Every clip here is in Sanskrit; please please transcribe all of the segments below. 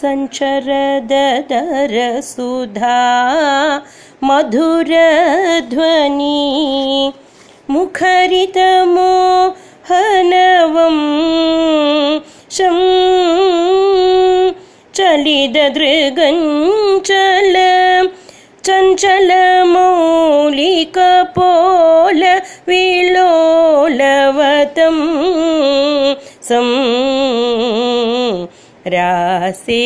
सञ्चरदरसुधा मधुरध्वनि मुखरितमो हनवं शं चलिददृगञ्चल चञ्चलमौलिकपोल विलोलवतं सं रासे।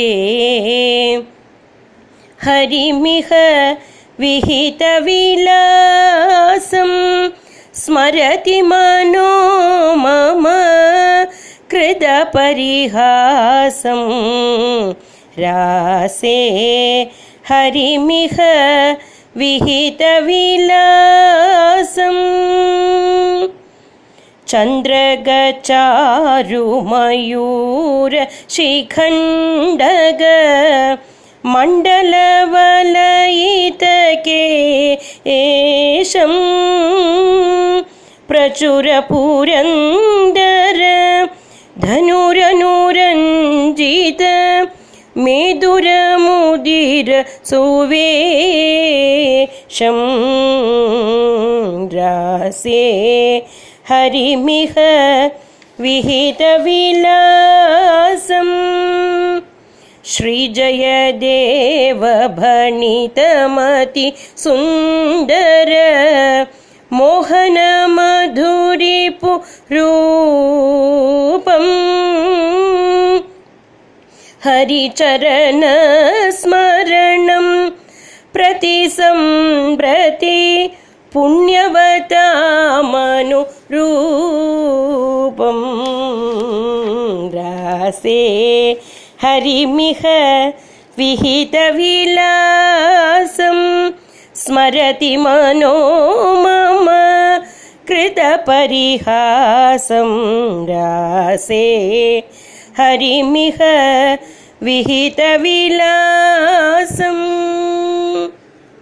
हरिमिह विहितविलासं स्मरति मनो मम कृतपरिहासं रासे हरिमिह विहितविलासम् चन्द्रगचारुमयूरशिखण्डग मण्डलवलयितके एषं प्रचुरपुरन्दर धनुरनुरञ्जित मेदुरमुदिर सुवेशं रासे हरिमिह विहितविलासम् श्रीजयदेवभणितमति सुन्दर मोहनमधुरिपुरूपम् हरिचरणस्मरणं प्रतिसम्प्रति पुण्यवतामनुरूपं रासे हरिमिह विहितविलासं स्मरति मनो मम कृतपरिहासं रासे हरिमिह विहितविलासम्